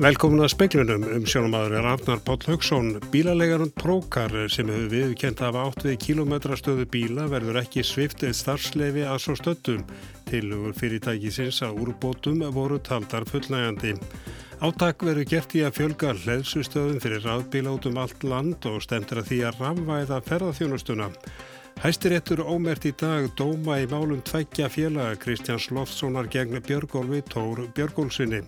Velkomin að speiklunum um sjónumadur er Arnar Páll Haugsson. Bílalegarund Prókar sem hefur viðkent af átt við kilometrastöðu bíla verður ekki sviftið starfsleifi að svo stöttum. Tilugur fyrirtækisins að úrbótum voru taldar fullnægandi. Áttak verður gert í að fjölga hleðsustöðum fyrir rafbíla út um allt land og stemtur að því að rafvæða ferðarþjónustuna. Hæstiréttur ómert í dag dóma í málum tveggja félaga Kristjáns Loftssonar gegn Björgólfi Tór Björgólfsinni.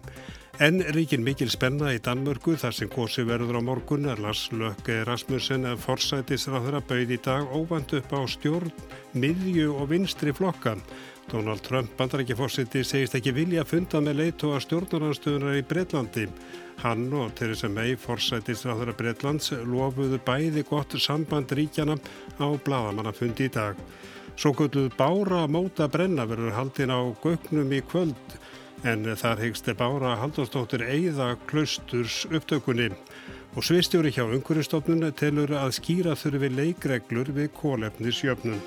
En ríkin mikil spenna í Danmörku þar sem kosi verður á morgun er Lars Lökke Rasmussen að forsætisráður að bauð í dag óvand upp á stjórn, miðju og vinstri flokkan. Donald Trump bandarækjaforsiti segist ekki vilja að funda með leitu að stjórnaranstöðunar í Breitlandi. Hann og Theresa May, forsætisráðara Breitlands, lofuðu bæði gott samband ríkjana á bladamannafundi í dag. Svo gölluð Bára móta brenna verður haldin á gögnum í kvöld en þar hegst Bára Haldurstóttir eigða klausturs upptökunni og svistjóri hjá Unguristofnun telur að skýra þurfi leikreglur við kólefnisjöfnun.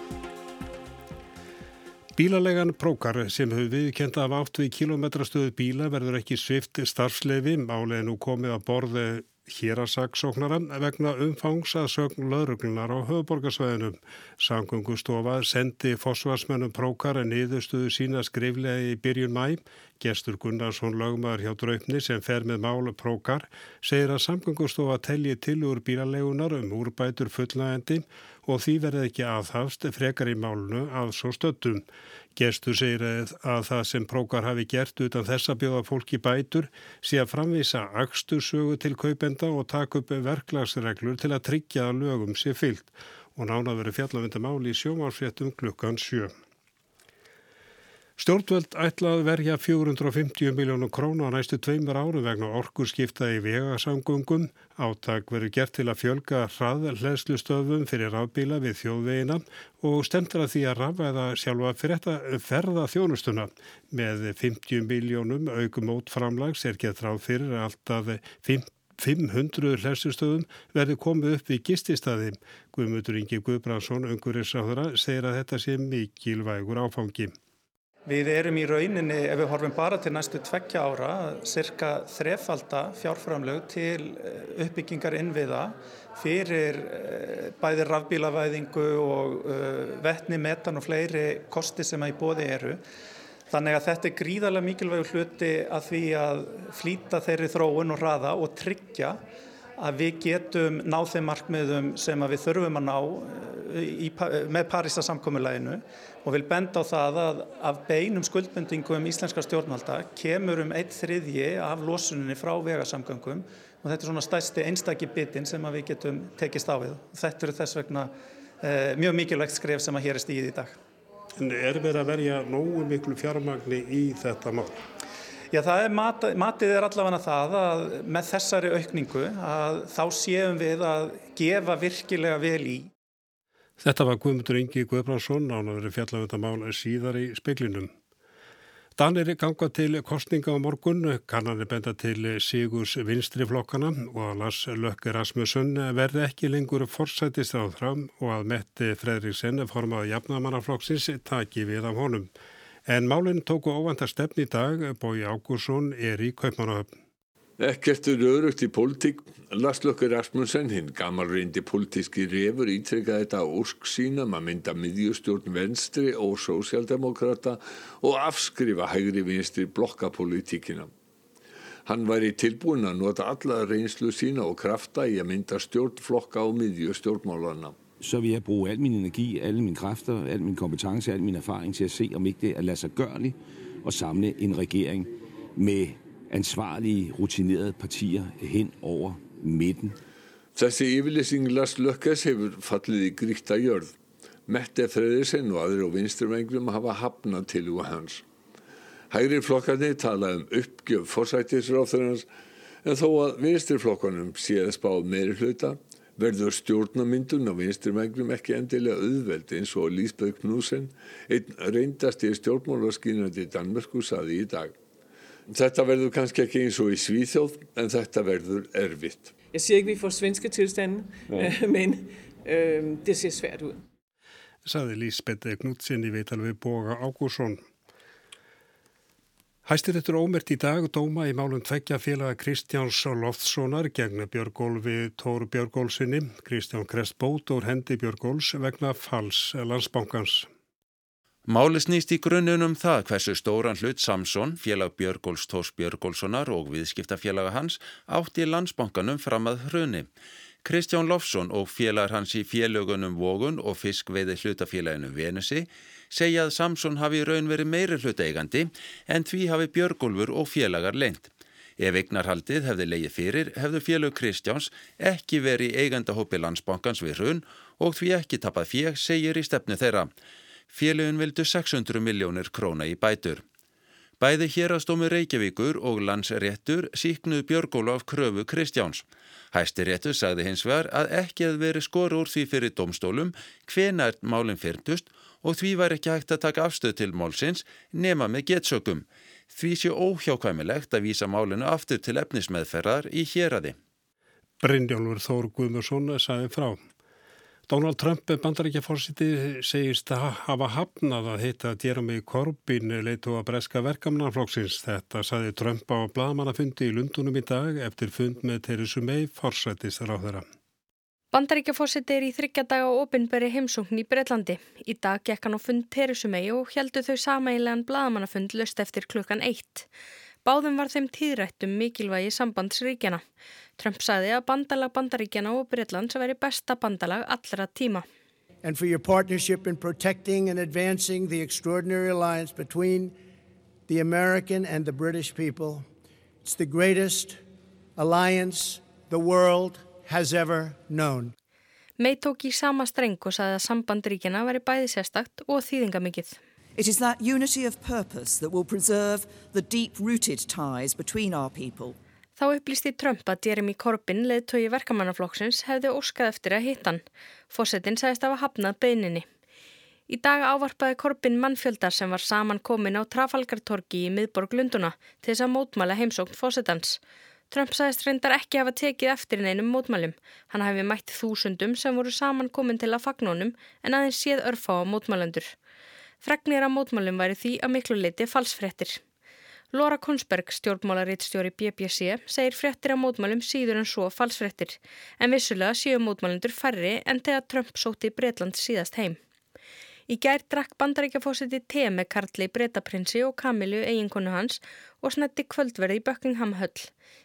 Bílalegan Prókar sem hefur viðkenda af átt við kilometrastöðu bíla verður ekki svift starfsleifi, álega nú komið að borði hérasaksóknara vegna umfangs að sögn lauruglunar á höfuborgarsvæðinum. Sangungustofa sendi fósvarsmennum Prókar en niðurstuðu sína skriflega í byrjun mæ. Gestur Gunnarsson lögmaður hjá draupni sem fer með málu Prókar segir að samgungustofa telji til úr bílalegunar um úrbætur fullnægandi og því verði ekki aðhafst frekar í málunu að svo stöttum. Gestur segir að það sem prókar hafi gert utan þess að bjóða fólki bætur sé að framvisa axtursögu til kaupenda og taka upp verklagsreglur til að tryggja að lögum sé fyllt og nána verið fjallavendamáli í sjómarfréttum klukkan sjö. Stjórnvöld ætlað verja 450 miljónum krónu á næstu tveimur áru vegna orkurskipta í vegasangungum. Áttak verður gert til að fjölga hrað hlæslustöfum fyrir rafbíla við þjóðvegina og stemtur að því að rafæða sjálfa fyrir ferða þjónustuna. Með 50 miljónum aukum mótframlags er gett ráð fyrir alltaf 500 hlæslustöfum verður komið upp í gististæði. Guðmutur Ingi Guðbrandsson, ungurissáðura, segir að þetta sé mikilvægur áfangi. Við erum í rauninni, ef við horfum bara til næstu tveggja ára, cirka þrefalda fjárframlög til eh, uppbyggingar innviða fyrir eh, bæði rafbílavæðingu og eh, vettni, metan og fleiri kosti sem að í bóði eru. Þannig að þetta er gríðarlega mikilvægur hluti að því að flýta þeirri þróun og raða og tryggja að við getum náð þeim markmiðum sem við þurfum að ná í, með Parísa samkomiðlæginu og vil benda á það að af beinum skuldbendingum íslenska stjórnvalda kemur um eitt þriðji af losuninni frá vegasamgöngum og þetta er svona stæsti einstakki bitin sem við getum tekist á við. Þetta eru þess vegna eh, mjög mikilvægt skref sem að hér er stíð í dag. En er verið að verja nógu miklu fjármagni í þetta mál? Já, er mat, matið er allavega það að með þessari aukningu að þá séum við að gefa virkilega vel í. Þetta var Guðmundur Ingi Guðbrandsson án að vera fjallaföndamál síðar í speklinum. Danir ganga til kostninga á morgun, kannanir benda til Sigurs vinstriflokkana og að Lars Lökke Rasmussen verði ekki lengur forsætist á þram og að Mette Fredriksen formaði jafnamannaflokksins taki við af honum. En málinn tóku óvanda stefn í dag, Bói Ágúrsson er í Kaupmannahöfn. Ekkert er örugt í pólitík. Lastlökkur Rasmussen, hinn gammal reyndi pólitíski refur, ítrekkaði þetta á úrsk sínum að mynda miðjustjórn venstri og sósjaldemokrata og afskrifa hægri vinstri blokkapolítíkina. Hann væri tilbúin að nota alla reynslu sína og krafta í að mynda stjórnflokka og miðjustjórnmálana. Så vil jeg bruge al min energi, alle mine kræfter, al min kompetence, al min erfaring til at se, om ikke det er lade sig gørligt at samle en regering med ansvarlige, rutinerede partier hen over midten. Þessi yfirlýsing Lars Lökkes hefur fallið í gríkta jörð. Mette Freyðisen og aðri og vinstrumvenglum hafa hafnað til úr hans. Hægri flokkarni tala um uppgjöf forsættisráþurins en þó að vinstriflokkanum séð spáð meiri hluta verður stjórnamyndun á vinstrumvenglum ekki endilega auðveld eins og Lísbjörg Knúsen, einn reyndasti stjórnmálarskínandi Danmörku saði í dag. Þetta verður kannski ekki eins og í Svíþjóð en þetta verður erfitt. Jeg siger ikke, vi får svenske tilstanden, ja. men øh, det ser svært ud. Saði Lísbeth Knudsen í veital við Boga Ágúrsson. Hæstirettur ómert í dag dóma í málum tveggja félaga Kristjáns Loftssonar gegn Björgólfi Tór Björgólsinni, Kristján Krestbót og hendi Björgóls vegna fals landsbankans. Máli snýst í grunnunum það hversu stóran hlut Samson, félag Björgóls Tórs Björgólssonar og viðskiptafélaga hans átti í landsbankanum fram að hruni. Kristján Lofsson og félagar hans í félögunum Vogun og fiskveiði hlutafélaginu Venusi segja að Samson hafi raun verið meiri hlutaeigandi en því hafi Björgólfur og félagar leint. Ef eignarhaldið hefði leiði fyrir hefðu félög Kristjáns ekki verið eigandahópi landsbankans við hrun og því ekki tapað fjeg segir í stefnu þeirra. Félögun vildu 600 miljónir króna í bætur. Bæði hérastómi Reykjavíkur og landsréttur síknuð Björgóla af kröfu Kristjáns. Hæstiréttur sagði hins vegar að ekki hefði verið skor úr því fyrir domstólum hvenært málinn fyrndust og því var ekki hægt að taka afstöð til málsins nema með getsökum. Því sé óhjákvæmilegt að vísa málinu aftur til efnismeðferðar í héradi. Brynjólfur Þór Guðmursson sagði frá. Donald Trump, bandaríkjafórsiti, segist að hafa hafnað að heita Jeremy Corbyn leitu að breska verkamnarflokksins. Þetta saði Trump á bladamannafundi í Lundunum í dag eftir fund með Theresa May, forsættistar á þeirra. Bandaríkjafórsiti er í þryggjadaga og opinberi heimsókn í Breitlandi. Í dag gekk hann á fund Theresa May og heldu þau samægilegan bladamannafund löst eftir klukkan eitt. Báðum var þeim tíðrættum mikilvægi sambandsríkjana. Trump saði að bandalag bandaríkjana og Breitlands veri besta bandalag allra tíma. And for your partnership in protecting and advancing the extraordinary alliance between the American and the British people. It's the greatest alliance the world has ever known. May tók í sama streng og saði að sambandríkjana veri bæði sérstakt og þýðingamikið. It is that unity of purpose that will preserve the deep-rooted ties between our people. Þá upplýsti Trump að Jeremy Corbyn, leðtói verkamannaflokksins, hefði óskað eftir að hitta hann. Fossettinn sagðist að hafa hafnað beininni. Í dag ávarpaði Corbyn mannfjöldar sem var saman komin á Trafalgartorgi í miðborg Lunduna til þess að mótmæla heimsókn Fossettans. Trump sagðist reyndar ekki hafa tekið eftir neinum mótmælum. Hann hafi mætt þúsundum sem voru saman komin til að fagnónum en aðeins séð örfá á mótmælendur. Fregnir að mótmælum væri því að miklu leiti falsfrettir. Laura Konsberg, stjórnmálarittstjóri BBC, segir frettir að mótmælum síður en svo falsfrettir, en vissulega séu mótmælendur færri en þegar Trump sóti Breitland síðast heim. Í gær drakk bandaríkjafósiti te með Karli Breitaprinsi og Kamilu eiginkonu hans og snetti kvöldverði í Buckingham Höll.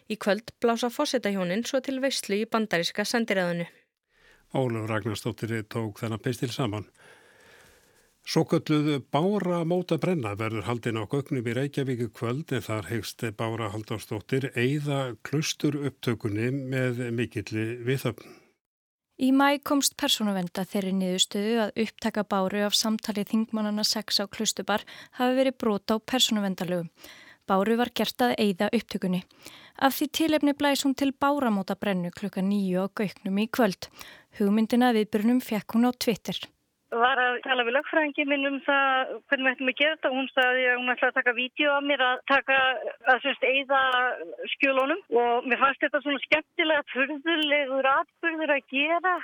Í kvöld blása fósitahjónin svo til veyslu í bandaríska sendiræðinu. Óluf Ragnarstóttir tók þennan pistil saman. Svo kölluð Bára móta brenna verður haldin á gögnum í Reykjavíku kvöld en þar hegst Bára Haldarsdóttir eigða klustur upptökunni með mikilli viðöfn. Í mæ komst persónuvenda þeirri niðurstöðu að upptaka Báru af samtalið þingmannana 6 á klustubar hafi verið brota á persónuvendalögum. Báru var gert að eigða upptökunni. Af því tilefni blæs hún til Báramóta brennu klukka nýju á gögnum í kvöld. Hugmyndina viðbyrnum fekk hún á Twitter var að tala við lögfræðingi minn um það hvernig við ættum að gera þetta og hún staði að hún ætlaði að taka vídeo af mér að taka að sérst eigða skjölunum. Og mér fannst þetta svona skemmtilega fyrðulegur atbyrður að gera.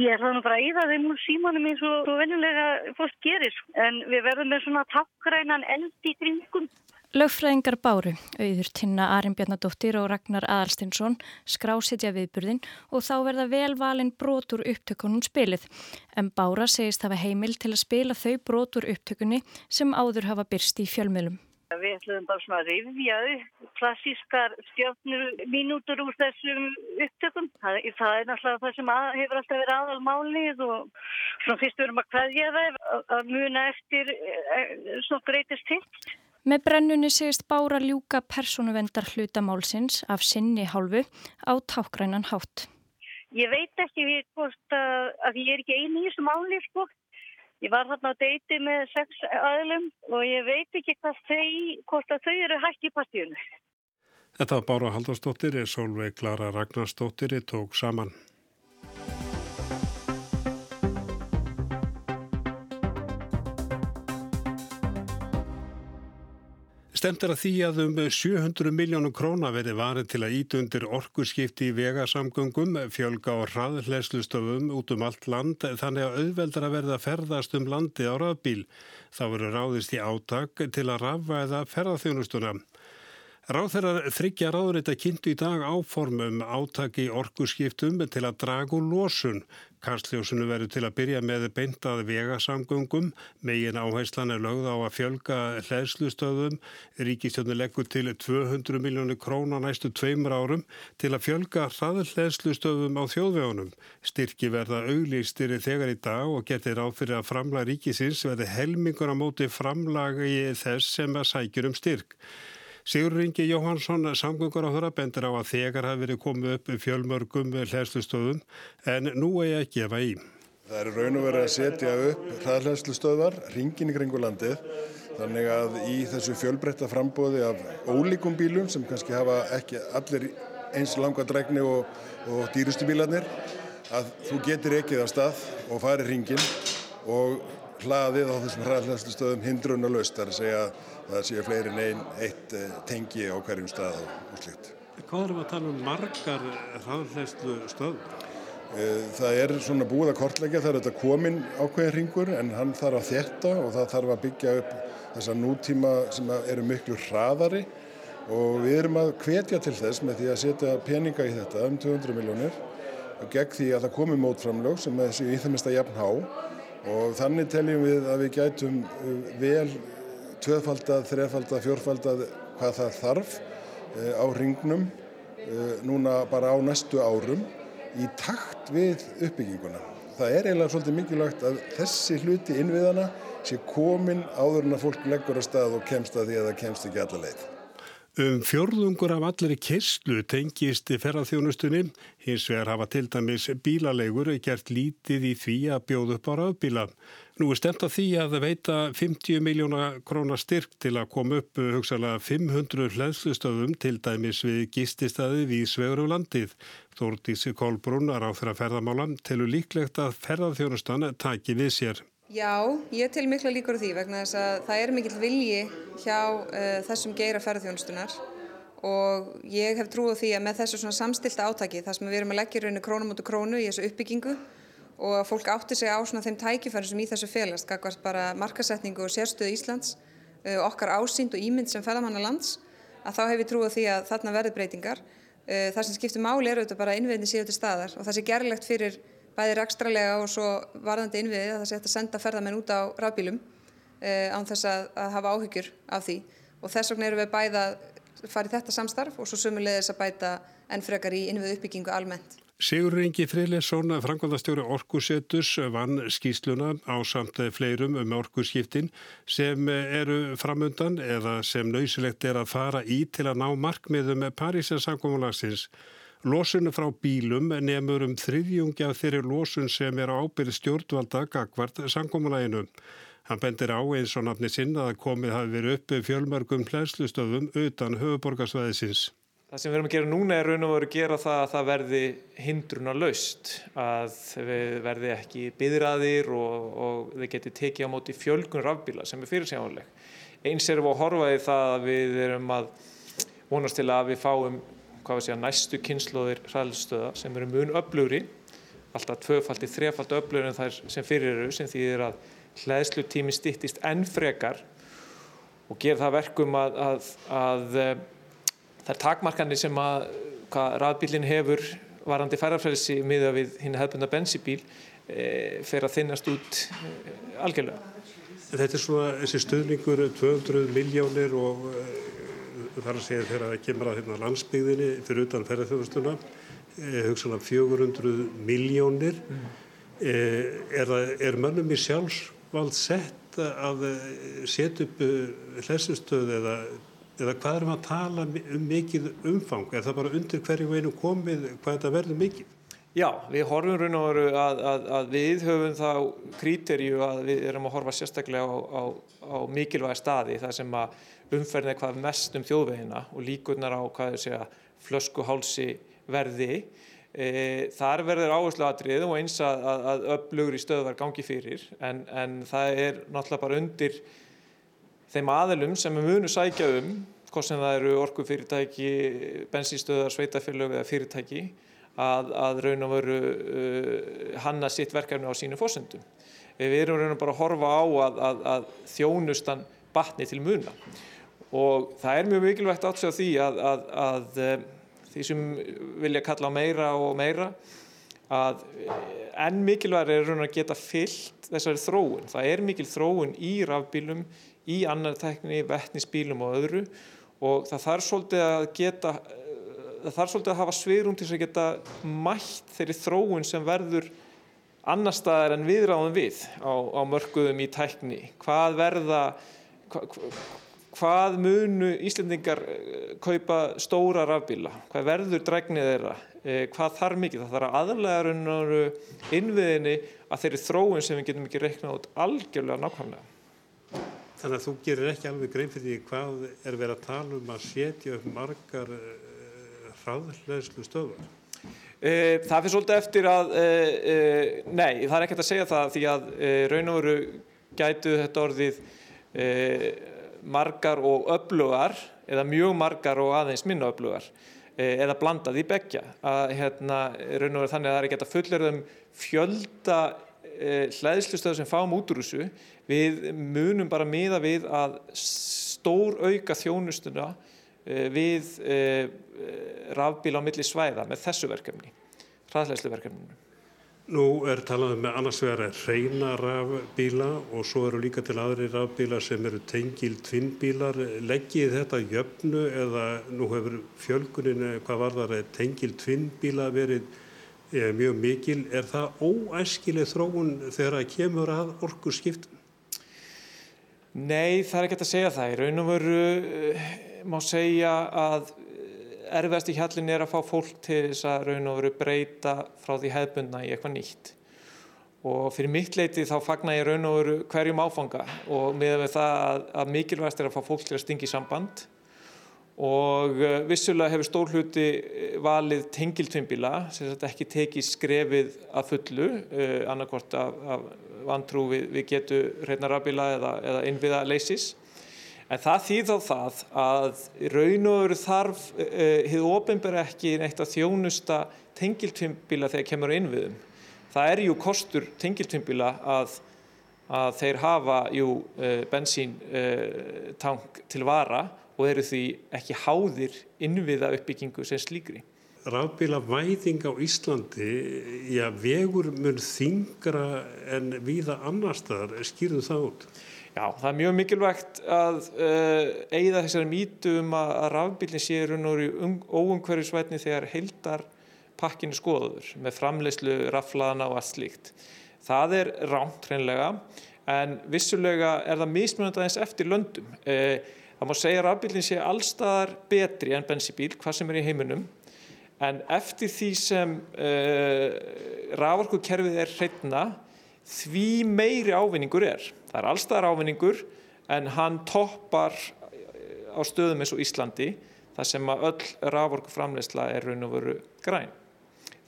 Ég ætlaði nú bara að eigða þeim úr símanum eins og venjulega fórst gerir. En við verðum með svona takkrænan eld í kringum Lögfræðingar Báru, auður Tinna Arimbjarnadóttir og Ragnar Aðalstinsson skrásitja viðburðin og þá verða velvalin brotur upptökunum spilið. En Bára segist hafa heimil til að spila þau brotur upptökunni sem áður hafa byrst í fjölmiðlum. Við ætlum bara svona að rifja klassískar stjórnur mínútur úr þessum upptökum. Það, það er náttúrulega það sem að, hefur alltaf verið aðalmálið og svona fyrst verum að hvaðja það að muna eftir eh, svona breytist hitt. Með brennunni segist Bára ljúka persónuvendar hlutamálsins af sinni hálfu á tákgrænan hátt. Ég veit ekki hvort að, að ég er ekki eini í þessu máli sko. Ég var þarna á deiti með sex aðlum og ég veit ekki þau, hvort að þau eru hægt í partíunum. Þetta var Bára Haldarsdóttir, Solveig Klara Ragnarsdóttir tók saman. Stemt er að því að um 700 miljónum króna verði varið til að íta undir orkurskipti í vegasamgöngum, fjölga og hraðhleslustofum út um allt land þannig að auðveldar að verða ferðast um landi á rafbíl. Þá verður ráðist í átak til að rafvæða ferðarþjónustuna. Ráþeirar þryggja ráðurita kynntu í dag áformum átaki orkuskiptum til að dragu losun. Kastljósunu verður til að byrja með beintað vegasamgöngum, megin áherslan er lögð á að fjölga hlæðslustöðum, ríkistjónu leggur til 200 miljónu króna næstu tveimur árum til að fjölga hraðhlæðslustöðum á þjóðvegunum. Styrki verða auglýstir þegar í dag og getur áfyrir að framlag ríkisins verði helmingur á móti framlagi þess sem að sækjur um styrk. Sigur Ringi Jóhansson, samgöngur á þeirra, bendur á að þegar hafi verið komið upp fjölmörgum hlæðslustöðum en nú er ég að gefa í. Það er raun og verið að setja upp hlæðslustöðvar, ringin í kringu landið, þannig að í þessu fjölbreytta frambóði af ólíkum bílum sem kannski hafa ekki allir eins langa dregni og, og dýrustu bílarnir, að þú getur ekkið á stað og farið ringin og hlaðið á þessum hraðhlæðslustöðum hindruna löst, þar að segja að það séu fleiri en einn eitt eh, tengi á hverjum stað og slikt. Hvað erum við að tala um margar hraðhlæðslu stöð? Eh, það er svona búið að kortleggja það er þetta komin ákveðin ringur en hann þarf að þetta og það þarf að byggja upp þessa nútíma sem eru miklu hraðari og við erum að hvetja til þess með því að setja peninga í þetta um 200 miljónir og gegn því að það komi mótframlög sem þessi í það mista jafn há og þannig teljum við að við gætum eh, vel tvöfaldað, þrefaldað, fjórfaldað hvað það þarf uh, á ringnum uh, núna bara á næstu árum í takt við uppbygginguna. Það er eiginlega svolítið mikilvægt að þessi hluti innviðana sé komin áður en að fólk leggur að stað og kemst að því að það kemst ekki alla leið. Um fjörðungur af allir kesslu tengist ferðarþjónustunni, hins vegar hafa til dæmis bílalegur gert lítið í því að bjóða upp á rafbíla. Nú er stemt að því að veita 50 miljóna krónar styrk til að koma upp hugsalega 500 hlæðslustöðum til dæmis við gististæði við svegur um landið. Þórtísi Kolbrún á þeirra ferðamálan telur líklegt að ferðarþjónustan taki við sér. Já, ég tel mikla líkur á því vegna þess að það er mikill vilji hjá uh, þessum geira ferðarþjónustunar og ég hef trú á því að með þessu svona samstilta átaki þar sem við erum að leggja rauninu krónum og krónu í þessu uppbyggingu og að fólk átti sig á svona þeim tækifæri sem í þessu félast, kakvart bara markasetningu og sérstöðu Íslands, uh, okkar ásýnd og ímynd sem ferðamanna lands, að þá hef ég trú á því að þarna verði breytingar. Uh, það sem skiptir máli er auðvitað bara innviðinni síðu til staðar og það sé gerlegt fyrir bæði rækstralega og svo varðandi innviði að það sé hægt að senda ferðamenn út á rafbílum eh, án þess að, að hafa áhyggjur af því og þess vegna eru við bæða farið þetta samstarf og svo sumulegis að bæta enn frekar í innviðu uppbyggingu almennt. Sigur Ingi Friðlesson, frangvandastjóri Orkusetus, vann skýsluna á samt fleirum um orkuskiptin sem eru framundan eða sem nöysilegt er að fara í til að ná markmiðum Parísar samkómulagsins. Lósunum frá bílum nefnur um þriðjungi af þeirri lósun sem er á ábyrð stjórnvalda gagvart sangkomulæginu. Hann bendir á eins og nafni sinna að komið hafi verið uppi fjölmörgum hlæslustöðum utan höfuborgarsvæðisins. Það sem við erum að gera núna er raun og veru að gera það að það verði hindruna laust, að við verði ekki byðraðir og, og við geti tekið á móti fjölgun rafbíla sem er fyrirsjáðanleg. Eins erum við að horfa í það að við erum að vonast til að við fáum segja, næstu kynnslóðir hraðlustöða sem eru mun öflugri, alltaf tvöfaldi, þrefaldi öflugri en þær sem fyrir eru sem þýðir að hlæðslu tími stittist enn frekar og ger það verkum að, að, að eh, þær takmarkanir sem að rafbílinn hefur varandi færarfrelsi miða við hinn hefðbunda bensibíl e, fer að þinnast út e, algjörlega. Þetta er svona þessi stöðningur 200 miljónir og þar að segja þegar það kemur að hérna, landsbyggðinni fyrir utan ferðarþjóðustuna eh, hugsaðan 400 miljónir mm. eh, er, er mönnum í sjálfsvald sett að eh, setja upp eh, hlæsustöð eða, eða hvað erum að tala um mikið umfang er það bara undir hverju einu komið hvað þetta verður mikið? Já, við horfum raun og veru að, að, að við höfum þá kríterju að við erum að horfa sérstaklega á, á, á mikilvægi staði þar sem að umferðin er hvað mest um þjóðvegina og líkurnar á hvað þau segja flöskuhálsi verði. E, þar verður áherslu aðrið og eins að, að öflugur í stöðu var gangi fyrir en, en það er náttúrulega bara undir þeim aðelum sem við munum sækja um, hvort sem það eru orkufyrirtæki, bensínstöðar, sveitafélög eða fyrirtæki, að, að raun og veru uh, hanna sitt verkefni á sínu fósendum. Við erum raun og bara að horfa á að, að, að þjónustan batni til muna og það er mjög mikilvægt sér því að eh, því sem vilja kalla meira og meira að enn mikilvæg er raun að geta fyllt þessari þróun. Það er mikil þróun í rafbílum, í annar tekni, vettnisbílum og öðru og það þarf svolítið að geta, það þarf svolítið að hafa svirum til að geta mætt þeirri þróun sem verður annar staðar en viðráðum við á, á mörguðum í tækni. Hvað verða, hvað, hvað munu Íslendingar eh, kaupa stóra rafbíla? Hvað verður dregnið þeirra? Eh, hvað þarf mikið? Það þarf aðlæðarunnur innviðinni að þeirri þróun sem við getum ekki reiknað át algjörlega nákvæmlega. Þannig að þú gerir ekki alveg grein fyrir því hvað er verið að tala um að setja upp margar hraðlegslu stöðar? Uh, það fyrir svolítið eftir að, uh, nei, það er ekkert að segja það því að raun og veru gætu þetta orðið margar og öflugar eða mjög margar og aðeins minna öflugar eða blandað í begja að hérna raun og veru þannig að það er ekki að fullera um fjölda hlæðslustöðu sem fáum út úr þessu við munum bara miða við að stór auka þjónustuna við rafbíla á milli svæða með þessu verkefni, hraðlegslu verkefninu. Nú er talað með annars vegar reyna rafbíla og svo eru líka til aðri rafbíla sem eru tengil tvinnbílar. Leggið þetta jöfnu eða nú hefur fjölguninu hvað var það tengil tvinnbíla verið eh, mjög mikil. Er það óæskileg þróun þegar það kemur að orku skiptum? Nei, það er ekki að segja það. Í raun og veru má segja að erfiðast í hjallin er að fá fólk til þess að raun og veru breyta frá því hefðbundna í eitthvað nýtt. Og fyrir mitt leiti þá fagnar ég raun og veru hverjum áfanga og með það að, að mikilvægast er að fá fólk til að stingi samband. Og eh, vissulega hefur stór hluti eh, valið tengiltvimbila sem þetta ekki tekið skrefið að fullu annarkort af, af vantrú við, við getu reyna rafbíla eða, eða innviða leysis En það þýð á það að raun og veru þarf, hefur uh, ofinbæri ekki neitt að þjónusta tengiltvimbíla þegar kemur inn við um. Það er jú kostur tengiltvimbíla að, að þeir hafa jú uh, bensíntank uh, til vara og eru því ekki háðir innviða uppbyggingu sem slíkri. Rafbíla væðing á Íslandi, já, vegur mun þingra en viða annar staðar, skýrðu það út? Já, það er mjög mikilvægt að uh, eigða þessari mítu um að, að rafbílinn sé raun og um, óumhverjusvætni þegar heildar pakkinu skoður með framleyslu, raflaðana og allt slíkt. Það er ránt hreinlega en vissulega er það mismunandi aðeins eftir löndum. Uh, það má segja að rafbílinn sé allstaðar betri en bensibíl, hvað sem er í heiminum en eftir því sem uh, raforkukerfið er hreitna því meiri ávinningur er. Það er allstaðar ávinningur en hann toppar eh, á stöðum eins og Íslandi þar sem að öll raforku framleysla er raun og veru græn.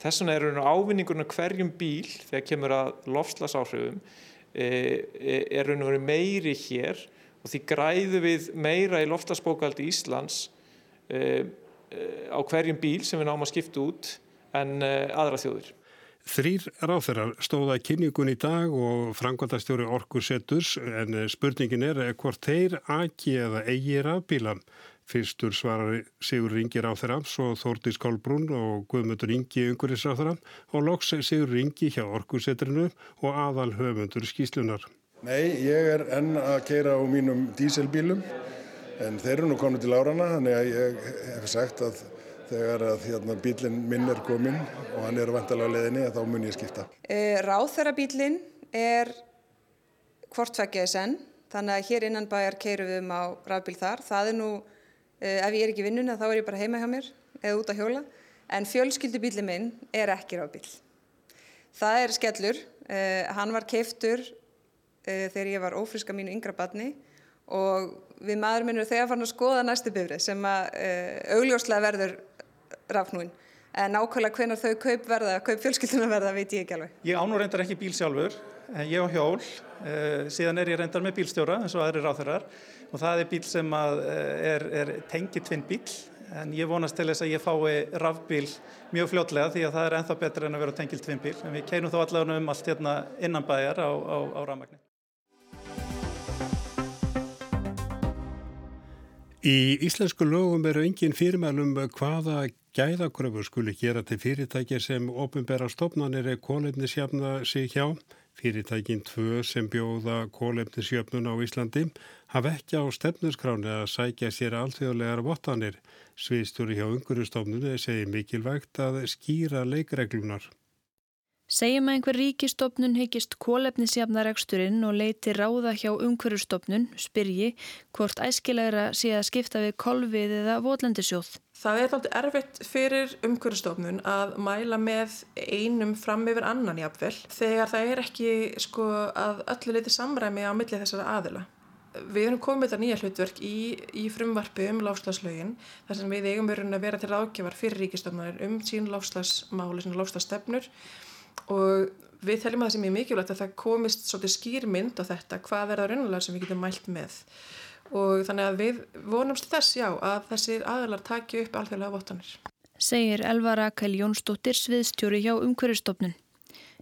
Þess vegna er raun og ávinningurinn hverjum bíl þegar kemur að lofslasáhrifum eh, eh, er raun og veru meiri hér og því græðu við meira í lofslagsbókaldi Íslands á hverjum bíl sem við náum að skipta út en aðra þjóðir. Þrýr ráþeirar stóða kynningun í dag og frangvandastjóri Orkur Setturs en spurningin er hvort þeir aki eða eigi rafbíla. Fyrstur svarar Sigur Ringi ráþeira, svo Þórtís Kolbrún og Guðmundur Ingi Unguris ráþeira og loks Sigur Ringi hjá Orkur Settrinu og aðal höfundur skýslunar. Nei, ég er enn að keira á mínum díselbílum en þeir eru nú komið til árana þannig að ég hef sagt að þegar að hérna, bílinn minn er komin og hann er vantalega leðinni þá mun ég skipta. E, Ráþærabílinn er hvortfækjaði senn þannig að hér innan bæjar keirum við um á rafbíl þar. Það er nú, e, ef ég er ekki vinnuna þá er ég bara heima hjá mér eða út á hjóla en fjölskyldubílinn minn er ekki rafbíl. Það er skellur, e, hann var keiftur þegar ég var ófriska mínu yngra badni og við maður minnum þegar fann að skoða næstu bifrið sem að augljóslega verður rafnúin En nákvæmlega hvenar þau kaup verða, kaup fjölskylduna verða, veit ég ekki alveg. Ég ánur reyndar ekki bíl sjálfur, ég á hjól, uh, síðan er ég reyndar með bílstjóra eins og aðri ráþurar og það er bíl sem er, er tengitvinn bíl en ég vonast til þess að ég fái rafbíl mjög fljótlega því að það er enþá betur en að vera tengilt tvinnbíl en við keirum þó allavega um allt hérna innan bæjar á, á, á rafmagni. Í íslensku lögum eru engin fyrirmælum hvaða gæðakröfur skuli gera til fyrirtækja sem ofinbæra stopnarnir er kólefnisjafna sig hjá. Fyrirtækinn tvö sem bjóða kólefnisjöfnun á Íslandi hafa ekki á stefnusgráni að sækja sér alþjóðlegar vottanir. Sviðstjóri hjá Ungurustofnunni segir mikilvægt að skýra leikreglunar. Segjum að einhver ríkistofnun heikist kólefnisjafnaregsturinn og leiti ráða hjá umhverjustofnun, spyrji hvort æskilegra sé að skipta við kolvið eða votlendisjóð. Það er alltaf erfitt fyrir umhverjustofnun að mæla með einum fram yfir annan jafnvel þegar það er ekki sko, að öllu leiti samræmi á milli þessara aðila. Við erum komið þetta nýja hlutverk í, í frumvarfi um láfslagslögin þar sem við eigum verið að vera til ráðgjafar fyrir ríkistofnunir um sín láfslagsmáli, sín láfslagsstefnur og við teljum að það sem er mikilvægt að það komist svolítið skýrmynd á þetta hvað er það raunulega sem við getum mælt með og þannig að við vonumst þess já að þessir aðalar taki upp alþjóðlega vottanir. Segir Elva Rakel Jónsdóttir sviðstjóri hjá umhverjastofnun.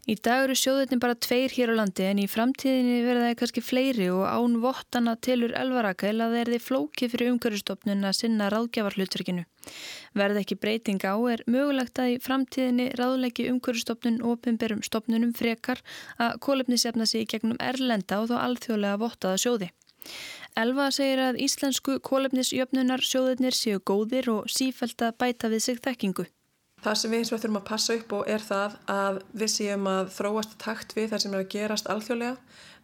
Í dag eru sjóðutin bara tveir hér á landi en í framtíðinni verða það kannski fleiri og án vottana tilur elvarakel að það er því flókið fyrir umhverjastofnun að sinna ráðgjafarhlutverkinu. Verða ekki breyting á er mögulegt að í framtíðinni ráðleiki umhverjastofnun og opimberum stofnunum frekar að kólefnisefna sig gegnum erlenda og þó alþjóðlega vottaða sjóði. Elva segir að íslensku kólefnisjöfnunar sjóðunir séu góðir og sífælt að bæta við sig þekkingu. Það sem við eins og þurfum að passa upp og er það að við séum að þróast takt við þar sem er að gerast alþjóðlega,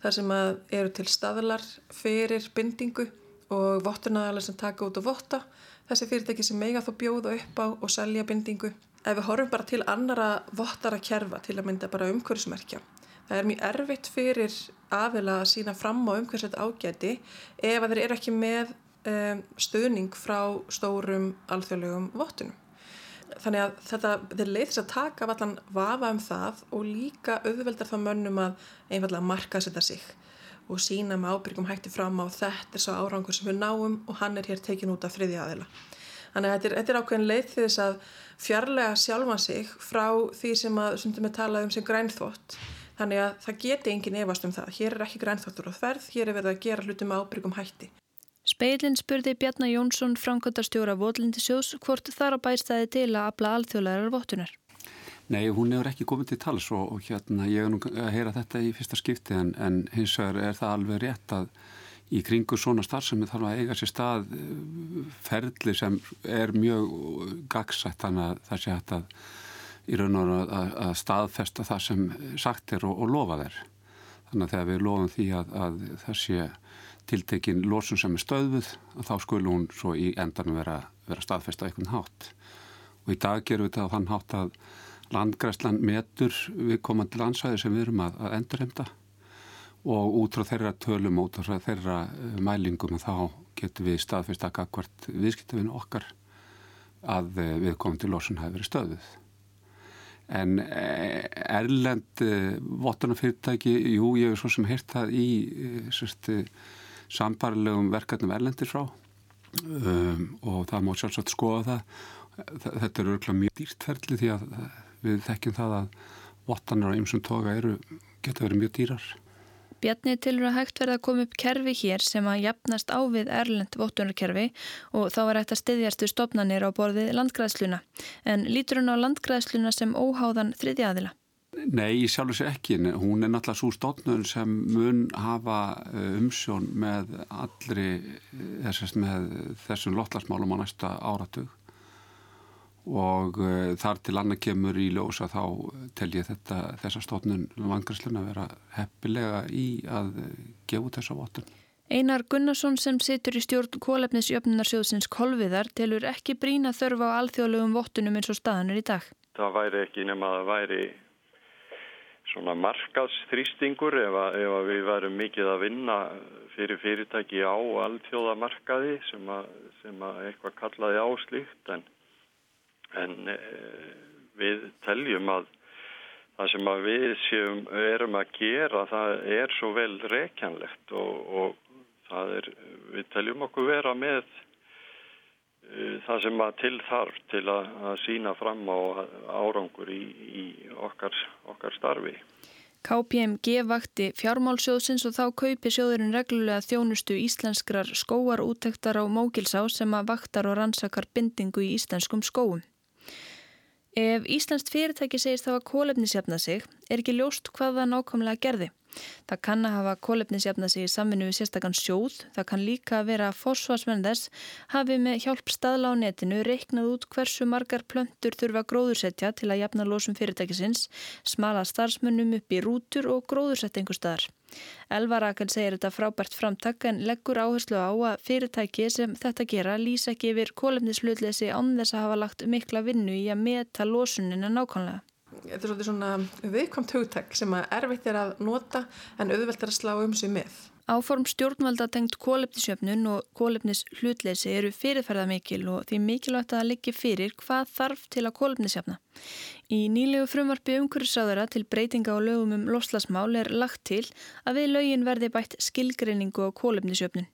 þar sem eru til staðlar fyrir bindingu og vottunadalar sem taka út og votta, þessi fyrirtæki sem eiga þá bjóða upp á og selja bindingu. Ef við horfum bara til annara vottara kerfa til að mynda bara umhverfismerkja, það er mjög erfitt fyrir aðila að sína fram á umhverfisett ágæti ef að þeir eru ekki með um, stuðning frá stórum alþjóðlegum vottunum þannig að þetta er leið þess að taka allan vafa um það og líka auðveldar það mönnum að einfallega marka setja sig og sína með ábyrgum hætti fram á þetta er svo árangur sem við náum og hann er hér tekin út af þriðja aðila. Þannig að þetta er, þetta er ákveðin leið til þess að fjarlæga sjálfa sig frá því sem að, sem við talaðum sem grænþvott. Þannig að það geti engin efast um það. Hér er ekki grænþvottur á þverð, hér er verið að gera hlutum ábyrgum hætti. Speilin spurði Bjarnar Jónsson framkvæmdarstjóra Vótlindisjós hvort þar á bæstæði til að afla alþjóðlegar vottunar. Nei, hún hefur ekki komið til tals og, og hérna ég er nú að heyra þetta í fyrsta skipti en, en hins vegar er það alveg rétt að í kringu svona starfsemi þarf að eiga sér stað eh, ferli sem er mjög gagsætt þannig að það sé hægt að í raun og að, að staðfesta það sem sagt er og, og lofa þeir. Þannig að þegar við lofum því að, að það sé tiltekin lósun sem er stöðuð þá skulle hún svo í endanum vera, vera staðfest á einhvern hátt. Og í dag gerum við þetta á þann hátt að landgræslan metur við komandi landsvæði sem við erum að, að endurhemda og út frá þeirra tölum út frá þeirra eh, mælingum þá getum við staðfest að hvert viðskiptafinu okkar að eh, við komum til lósun hafi verið stöðuð en eh, erlend vottunarfyrirtæki, jú ég hef svo sem heirt það í sérstu sambarlegum verkefnum erlendir frá. Um, og það má sjálfsagt skoða það. Þetta er örgulega mjög dýrtferðli því að við þekkjum það að vottanar á ymsum toga eru, geta verið mjög dýrar. Bjarni tilur að hægt verða að koma upp kerfi hér sem að jafnast á við erlend vottunarkerfi og þá hægt að styðjastu stopnarnir á borðið landgræðsluna. En lítur hún á landgræðsluna sem óháðan þriðjaðila Nei, ég sjálfur sér ekki. Hún er náttúrulega svo stofnun sem mun hafa eh, umsjón með allri eh, þessast með þessum lotlarsmálum á næsta áratug og uh, þar til annað kemur í ljósa þá tel ég þetta þessa stofnun vangræslun að vera heppilega í að gefa þessa votun. Einar Gunnarsson sem situr í stjórn kólefnisjöfnunarsjóðsins Kolviðar telur ekki brína þörfa á alþjóðlegum vottunum eins og staðanur í dag. Það væri ekki nema að það væri svona markaðsþrýstingur ef, ef við verum mikið að vinna fyrir fyrirtæki á alþjóðamarkaði sem að, sem að eitthvað kallaði áslíkt en, en uh, við teljum að það sem að við séum, erum að gera það er svo vel reykjanlegt og, og er, við teljum okkur vera með það sem að til þarf til að, að sína fram á árangur í, í okkar, okkar starfi. KPMG vakti fjármálsjóðsins og þá kaupi sjóðurinn reglulega þjónustu íslenskrar skóar úttektar á Mógilsá sem að vaktar og rannsakar bindingu í íslenskum skóum. Ef Íslandst fyrirtæki segist þá að kólefnisjafna sig er ekki ljóst hvað það nákvæmlega gerði. Það kann að hafa kólefnisjafna sig í samvinnu við sérstakann sjóð. Það kann líka að vera að fósfarsmenn þess hafi með hjálp staðla á netinu reiknað út hversu margar plöntur þurfa gróðursetja til að jafna losum fyrirtækisins, smala starfsmönnum upp í rútur og gróðursett einhver staðar. Elvarakal segir þetta frábært framtak en leggur áherslu á að fyrirtæki sem þetta gera lýsa ekki yfir kólefnislutleysi án þess að hafa lagt mikla vinnu í að meta losunina nákvæmlega. Þetta er svolítið svona viðkvæmt hugtak sem að erfitt er að nota en auðvelt er að slá um sig með. Áform stjórnvalda tengt kólefnisjöfnun og kólefnis hlutleysi eru fyrirferða mikil og því mikilvægt að það liggi fyrir hvað þarf til að kólefnisjöfna. Í nýlegu frumvarfi umhverfisáðara til breytinga á lögum um loslasmál er lagt til að við lögin verði bætt skilgreiningu á kólefnisjöfnun.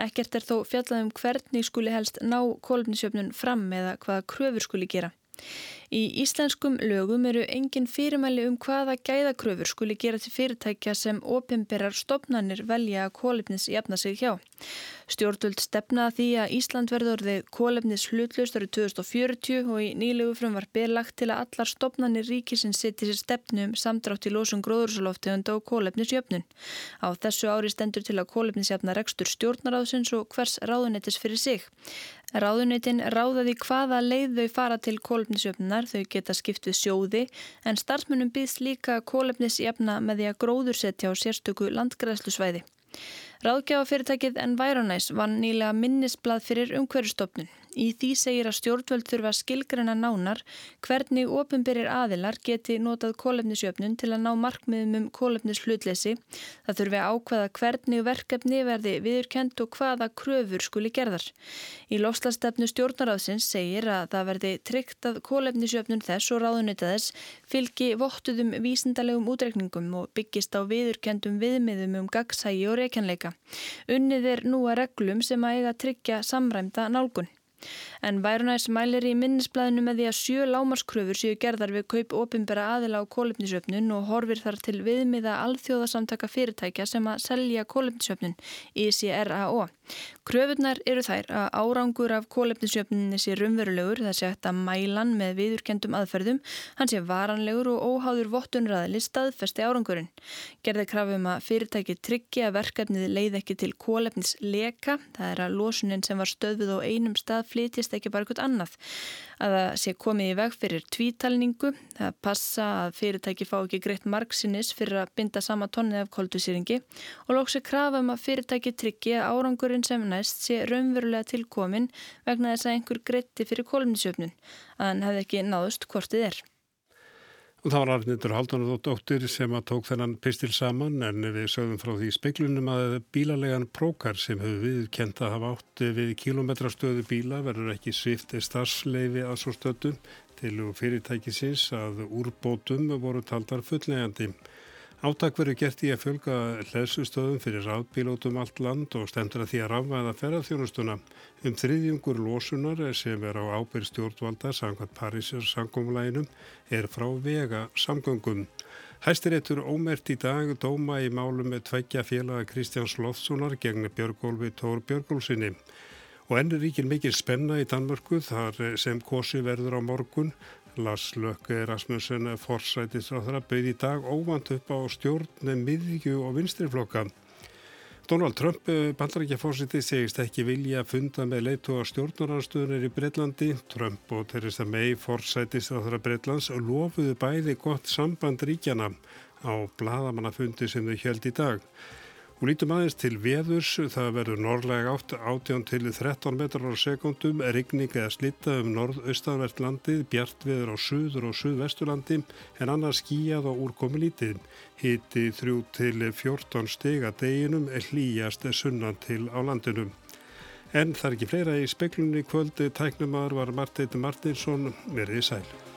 Ekkert er þó fjallað um hvernig skuli helst ná kólefnisjöfnun fram eða hvaða kröfur skuli gera. Í íslenskum lögum eru engin fyrirmæli um hvaða gæðakröfur skuli gera til fyrirtækja sem ofinberar stopnarnir velja að kólefnis jafna sig hjá. Stjórnvöld stefna því að Ísland verður orðið kólefnis hlutlaust árið 2040 og í nýlegu frumvarfi er lagt til að allar stopnarnir ríkisins setja sér stefnu um samdrátt í losum gróðursaloftegund og kólefnisjöfnun. Á þessu ári stendur til að kólefnisjafna rekstur stjórnaráðsins og hvers ráðunettis fyrir sig. Ráðuneytin ráðaði hvaða leið þau fara til kólefnisjöfnunar, þau geta skipt við sjóði en starfsmunum býðst líka kólefnisjafna með því að gróðursetja á sérstöku landgræðslusvæði. Ráðgjafafyrirtækið Environise vann nýlega minnisblad fyrir umhverjastofnun. Í því segir að stjórnvöld þurfa að skilgrena nánar hvernig ofinberir aðilar geti notað kólefnisjöfnun til að ná markmiðum um kólefnis hlutleysi. Það þurfi að ákvaða hvernig verkefni verði viðurkend og hvaða kröfur skuli gerðar. Í lofslastefnu stjórnaráðsins segir að það verði tryggt að kólefnisjöfnun þess og ráðunita þess fylgi vottuðum vísindalegum útrekningum og byggist á viðurkendum viðmiðum um gagsægi og reykjanleika. Unnið er nú að reglum sem að eiga tryggja samræmda nálgun. En Værunæs mælir í minnisblæðinu með því að sjö lámarskröfur séu gerðar við kaup opimbera aðila á kólefnisjöfnun og horfir þar til viðmiða alþjóðasamtaka fyrirtækja sem að selja kólefnisjöfnun í CRAO. Kröfunar eru þær að árangur af kólefnisjöfnunni sé rumverulegur þess að þetta mælan með viðurkendum aðferðum, hann sé varanlegur og óháður vottunræðili staðfesti árangurinn. Gerði krafum að fyrirtæki tryggi að verkefnið leið ekki til kólefnisleka, það er að losunin sem var stöðuð á einum stað flytjast ekki bara eitthvað annað. Að það sé komið í veg fyrir tvítalningu, það passa að fyrirtæki fá ekki greitt margsinnis fyrir að binda sama tonnið af koldusýringi og lóks er krafa um að fyrirtæki tryggi að árangurinn sem næst sé raunverulega tilkomin vegna þess að einhver greitti fyrir kólumnisjöfnun, að hann hefði ekki náðust hvortið er. Og það var Arnindur Haldunadóttir sem að tók þennan pistil saman en við sögum frá því speiklunum að bílalegan prókar sem hefur viðkent að hafa átt við kilometrastöðu bíla verður ekki svift starfsleifi að svo stötu til fyrirtækisins að úrbótum voru taldar fullnegandi. Átak verður gert í að fjölga hlæsustöðum fyrir rafbílótum allt land og stendur að því að rafvæða ferðarþjónustuna um þriðjungur losunar sem er á ábyrg stjórnvalda sangvað Parísar samgónglæginum er frá vega samgöngum. Hæstir eittur ómert í dag dóma í málum með tveggja félaga Kristjáns Loftssonar gegn Björgólfi Tór Björgólfsinni. Og ennur ríkir mikil spenna í Danmörku þar sem kosi verður á morgun Lars Lökke Rasmussen forsætisráþara bauð í dag óvand upp á stjórn miðvíkju og vinstriflokka. Donald Trump, eh, bandarækjafórsiti, segist ekki vilja að funda með leitu á stjórnaranstöðunir í Breitlandi. Trump og Theresa May, forsætisráþara Breitlands, lofuðu bæði gott samband ríkjana á bladamannafundi sem þau held í dag. Hún lítum aðeins til veðurs, það verður norðlega átt átján til 13 metrar á sekundum, rigning eða slitta um norðaustanvert landið, bjart veður á suður og suðvesturlandi en annars skíjað og úrkomi lítið. Hiti 3 til 14 steg að deginum hlýjast sunnan til á landinum. En það er ekki fleira í speklunni kvöldi tæknumar var Marteit Martinsson verið sæl.